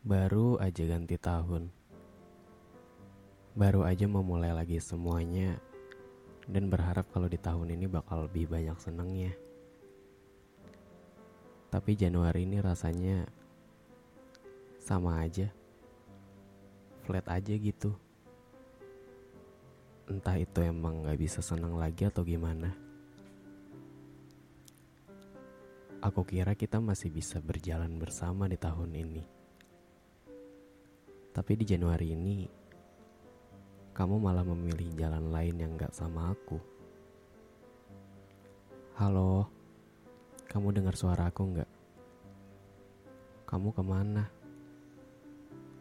Baru aja ganti tahun. Baru aja memulai lagi semuanya dan berharap kalau di tahun ini bakal lebih banyak senengnya. Tapi Januari ini rasanya sama aja. Flat aja gitu. Entah itu emang gak bisa senang lagi atau gimana. Aku kira kita masih bisa berjalan bersama di tahun ini. Tapi di Januari ini, kamu malah memilih jalan lain yang gak sama aku. Halo, kamu dengar suara aku nggak? Kamu ke mana?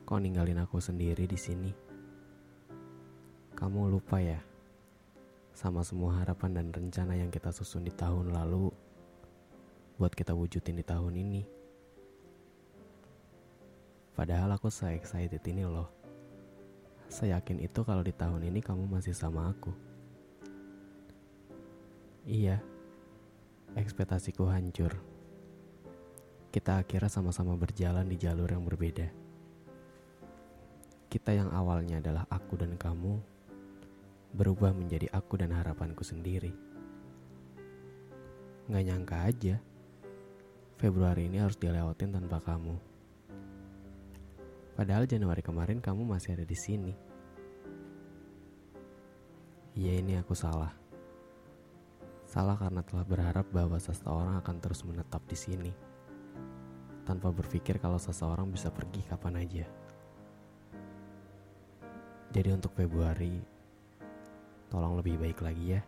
Kok ninggalin aku sendiri di sini? Kamu lupa ya? Sama semua harapan dan rencana yang kita susun di tahun lalu buat kita wujudin di tahun ini. Padahal aku se excited ini loh. Saya yakin itu kalau di tahun ini kamu masih sama aku. Iya, ekspektasiku hancur. Kita akhirnya sama-sama berjalan di jalur yang berbeda. Kita yang awalnya adalah aku dan kamu, berubah menjadi aku dan harapanku sendiri. Gak nyangka aja, Februari ini harus dilewatin tanpa kamu. Padahal Januari kemarin kamu masih ada di sini. Iya ini aku salah. Salah karena telah berharap bahwa seseorang akan terus menetap di sini. Tanpa berpikir kalau seseorang bisa pergi kapan aja. Jadi untuk Februari, tolong lebih baik lagi ya.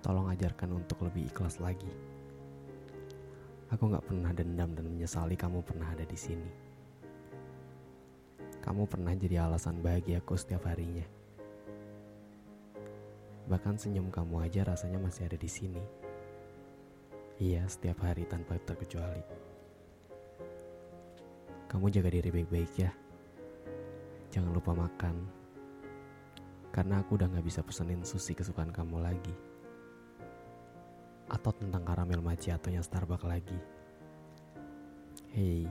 Tolong ajarkan untuk lebih ikhlas lagi. Aku gak pernah dendam dan menyesali kamu pernah ada di sini. Kamu pernah jadi alasan bahagiaku setiap harinya. Bahkan senyum kamu aja rasanya masih ada di sini. Iya, setiap hari tanpa terkecuali. Kamu jaga diri baik-baik ya. Jangan lupa makan. Karena aku udah gak bisa pesenin sushi kesukaan kamu lagi. Atau tentang karamel macchiato-nya Starbucks lagi. Hei,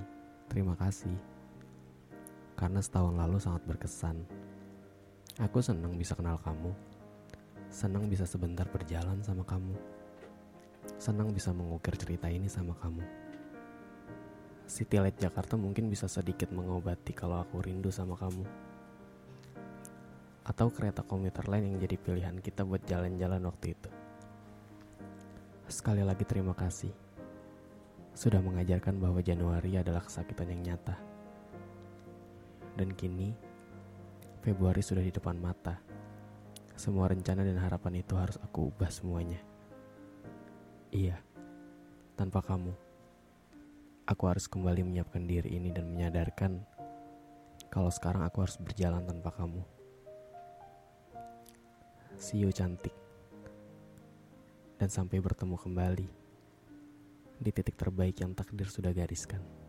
terima kasih. Karena setahun lalu sangat berkesan. Aku senang bisa kenal kamu. Senang bisa sebentar berjalan sama kamu. Senang bisa mengukir cerita ini sama kamu. City Light Jakarta mungkin bisa sedikit mengobati kalau aku rindu sama kamu. Atau kereta komuter lain yang jadi pilihan kita buat jalan-jalan waktu itu. Sekali lagi terima kasih. Sudah mengajarkan bahwa Januari adalah kesakitan yang nyata. Dan kini, Februari sudah di depan mata. Semua rencana dan harapan itu harus aku ubah semuanya. Iya, tanpa kamu, aku harus kembali menyiapkan diri ini dan menyadarkan kalau sekarang aku harus berjalan tanpa kamu. See you cantik. Dan sampai bertemu kembali di titik terbaik yang takdir sudah gariskan.